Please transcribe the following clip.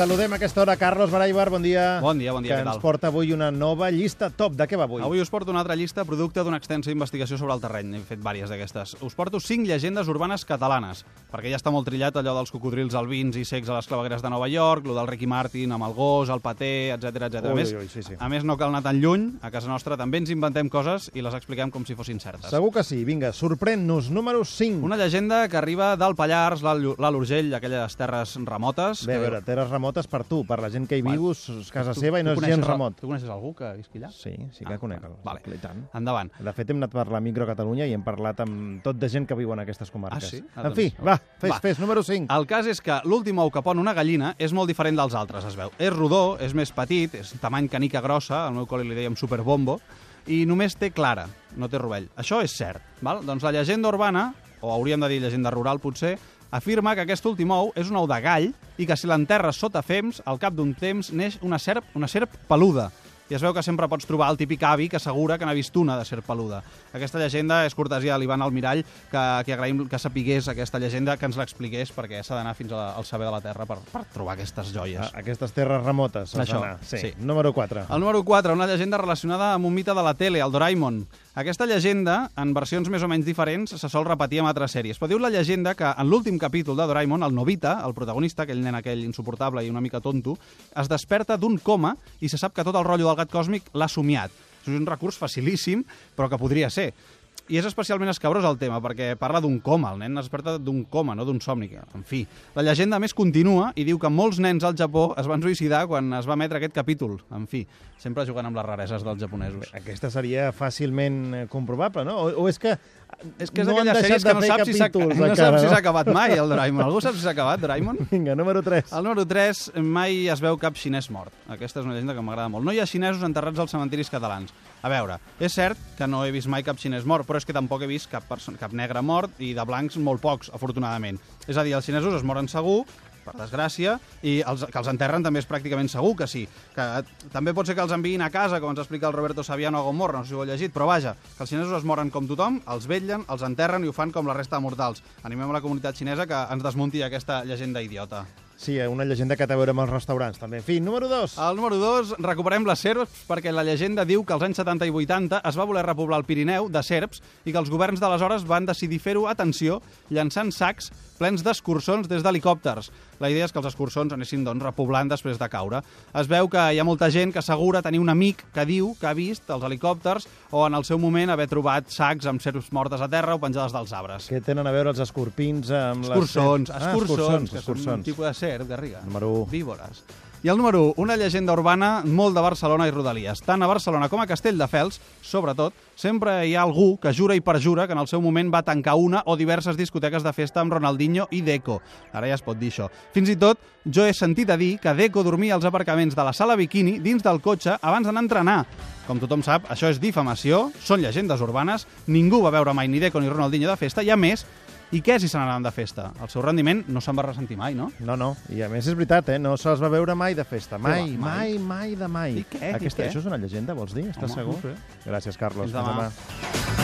Saludem a aquesta hora Carlos Baraibar, bon dia. Bon dia, bon dia, que què ens tal? porta avui una nova llista top. De què va avui? Avui us porto una altra llista producte d'una extensa investigació sobre el terreny. He fet diverses d'aquestes. Us porto cinc llegendes urbanes catalanes, perquè ja està molt trillat allò dels cocodrils albins i secs a les clavegueres de Nova York, lo del Ricky Martin amb el gos, el paté, etc etc. A, més, ui, sí, sí. a més, no cal anar tan lluny. A casa nostra també ens inventem coses i les expliquem com si fossin certes. Segur que sí. Vinga, sorprèn-nos. Número 5. Una llegenda que arriba del Pallars, l'Alt Urgell, aquelles terres remotes. Bé, a veure, terres remotes per tu, per la gent que hi viu, és casa Tu- seva i no és gens remot. Tu coneixes algú que visqui allà? Sí, sí que Ah, conec. bueno, vale. I tant. Endavant. De fet, hem anat per la micro Catalunya i hem parlat amb tot de gent que viu en aquestes comarques. Ah, sí? Ah, en fi, doncs- va, fes, Va. fes, número 5. El cas és que l'últim ou que pon una gallina és molt diferent dels altres, es veu. És rodó, és més petit, és tamany canica grossa, al meu col·le li dèiem superbombo, i només té clara, no té rovell. Això és cert. Val? Doncs la llegenda urbana, o hauríem de dir llegenda rural potser, afirma que aquest últim ou és un ou de gall i que si l'enterres sota fems, al cap d'un temps neix una serp, una serp peluda. I es veu que sempre pots trobar el típic avi que assegura que n'ha vist una de serp peluda. Aquesta llegenda és cortesia a l'Ivan Almirall, que, que agraïm que sapigués aquesta llegenda, que ens l'expliqués, perquè s'ha d'anar fins a- al saber de la Terra per, per trobar aquestes joies. A- Aquestes terres remotes. Això. Sí. sí. Número 4. El número 4, una llegenda relacionada amb un mite de la tele, el Doraemon. Aquesta llegenda, en versions més o menys diferents, se sol repetir en altres sèries. Però diu la llegenda que en l'últim capítol de Doraemon, el Novita, el protagonista, aquell nen aquell insuportable i una mica tonto, es desperta d'un coma i se sap que tot el rotllo del gat còsmic l'ha somiat. És un recurs facilíssim, però que podria ser. I és especialment escabrós el tema, perquè parla d'un coma. El nen es desperta d'un coma, no d'un somni. En fi, la llegenda més continua i diu que molts nens al Japó es van suïcidar quan es va emetre aquest capítol. En fi, sempre jugant amb les rareses dels japonesos. Aquesta seria fàcilment eh, comprovable, no? O, o és que És que és no d'aquelles sèries que no saps si capítols no encara, saps si no? s'ha acabat mai, el Doraemon. Algú sap si s'ha acabat, Doraemon? Vinga, número 3. Al número 3, mai es veu cap xinès mort. Aquesta és una llegenda que m'agrada molt. No hi ha xinesos enterrats als cementiris catalans. A veure, és cert que no he vist mai cap xinès mort, però és que tampoc he vist cap, persona, cap negre mort i de blancs molt pocs, afortunadament. És a dir, els xinesos es moren segur, per desgràcia, i els, que els enterren també és pràcticament segur que sí. Que també pot ser que els enviïn a casa, com ens explica el Roberto Saviano a Gomorra, no sé si ho heu llegit, però vaja, que els xinesos es moren com tothom, els vetllen, els enterren i ho fan com la resta de mortals. Animem a la comunitat xinesa que ens desmunti aquesta llegenda idiota. Sí, eh, una llegenda que té a veure amb els restaurants, també. En fi, número 2. Al número 2, recuperem les serps perquè la llegenda diu que als anys 70 i 80 es va voler repoblar el Pirineu de serps i que els governs d'aleshores van decidir fer-ho, atenció, llançant sacs plens d'escurçons des d'helicòpters. La idea és que els escurçons anessin doncs, repoblant després de caure. Es veu que hi ha molta gent que assegura tenir un amic que diu que ha vist els helicòpters o en el seu moment haver trobat sacs amb serps mortes a terra o penjades dels arbres. Què tenen a veure els escorpins amb les... Escurçons, Ah, escurçons, que són un escurçons. tipus de serp, Garriga. Número u. Víbores. I el número 1, una llegenda urbana molt de Barcelona i Rodalies. Tant a Barcelona com a Castelldefels, sobretot, sempre hi ha algú que jura i perjura que en el seu moment va tancar una o diverses discoteques de festa amb Ronaldinho i Deco. Ara ja es pot dir això. Fins i tot, jo he sentit a dir que Deco dormia als aparcaments de la sala bikini dins del cotxe abans d'anar a entrenar. Com tothom sap, això és difamació, són llegendes urbanes, ningú va veure mai ni Deco ni Ronaldinho de festa, i a més, i què si se n'anaven de festa? El seu rendiment no se'n va ressentir mai, no? No, no, i a més és veritat, eh? no se'ls va veure mai de festa. Mai, va, mai. mai, mai de mai. I què, i Aquesta, què? Això és una llegenda, vols dir? Estàs Home, segur? no sé. Gràcies, Carlos. Fins demà. demà.